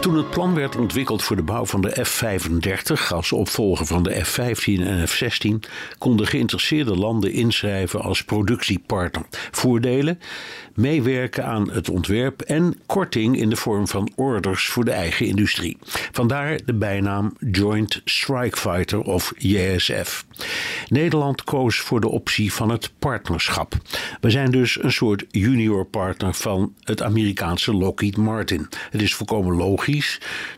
Toen het plan werd ontwikkeld voor de bouw van de F-35 als opvolger van de F-15 en F-16, konden geïnteresseerde landen inschrijven als productiepartner. Voordelen: meewerken aan het ontwerp en korting in de vorm van orders voor de eigen industrie. Vandaar de bijnaam Joint Strike Fighter of JSF. Nederland koos voor de optie van het partnerschap. We zijn dus een soort junior partner van het Amerikaanse Lockheed Martin. Het is volkomen logisch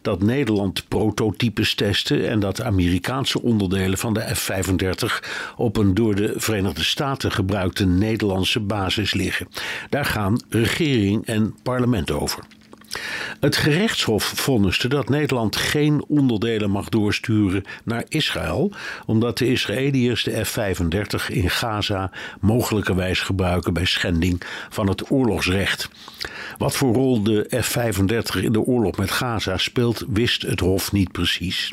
dat Nederland prototypes testen en dat Amerikaanse onderdelen van de F-35 op een door de Verenigde Staten gebruikte Nederlandse basis liggen. Daar gaan regering en parlement over. Het gerechtshof vonniste dat Nederland geen onderdelen mag doorsturen naar Israël, omdat de Israëliërs de F-35 in Gaza mogelijkerwijs gebruiken bij schending van het oorlogsrecht. Wat voor rol de F-35 in de oorlog met Gaza speelt, wist het Hof niet precies.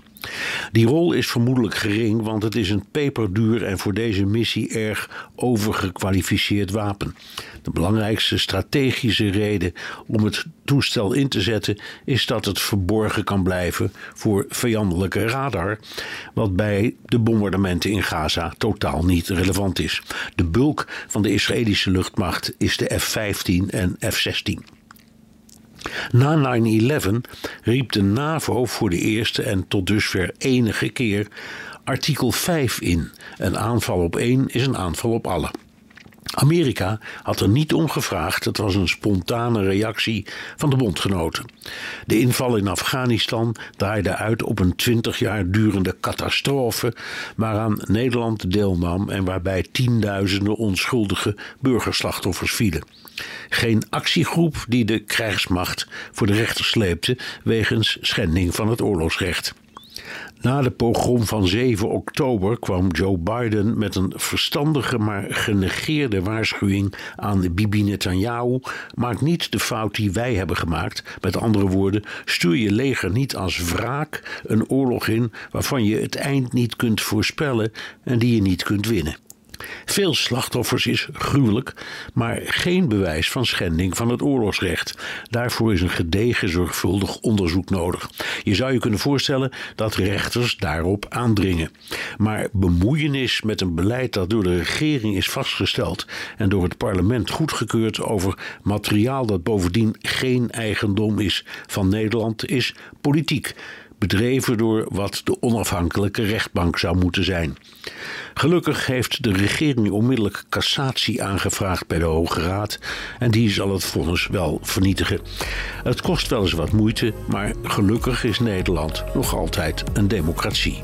Die rol is vermoedelijk gering, want het is een peperduur en voor deze missie erg overgekwalificeerd wapen. De belangrijkste strategische reden om het toestel in te zetten is dat het verborgen kan blijven voor vijandelijke radar, wat bij de bombardementen in Gaza totaal niet relevant is. De bulk van de Israëlische luchtmacht is de F-15 en F-16. Na 9-11 riep de NAVO voor de eerste en tot dusver enige keer artikel 5 in. Een aanval op één is een aanval op alle. Amerika had er niet om gevraagd, het was een spontane reactie van de bondgenoten. De inval in Afghanistan draaide uit op een twintig jaar durende catastrofe waaraan Nederland deelnam en waarbij tienduizenden onschuldige burgerslachtoffers vielen. Geen actiegroep die de krijgsmacht voor de rechter sleepte wegens schending van het oorlogsrecht. Na de pogrom van 7 oktober kwam Joe Biden met een verstandige maar genegeerde waarschuwing aan Bibi Netanyahu. Maak niet de fout die wij hebben gemaakt. Met andere woorden, stuur je leger niet als wraak een oorlog in waarvan je het eind niet kunt voorspellen en die je niet kunt winnen. Veel slachtoffers is gruwelijk, maar geen bewijs van schending van het oorlogsrecht. Daarvoor is een gedegen, zorgvuldig onderzoek nodig. Je zou je kunnen voorstellen dat rechters daarop aandringen. Maar bemoeienis met een beleid dat door de regering is vastgesteld en door het parlement goedgekeurd over materiaal dat bovendien geen eigendom is van Nederland, is politiek bedreven door wat de onafhankelijke rechtbank zou moeten zijn. Gelukkig heeft de regering onmiddellijk cassatie aangevraagd bij de Hoge Raad en die zal het vonnis wel vernietigen. Het kost wel eens wat moeite, maar gelukkig is Nederland nog altijd een democratie.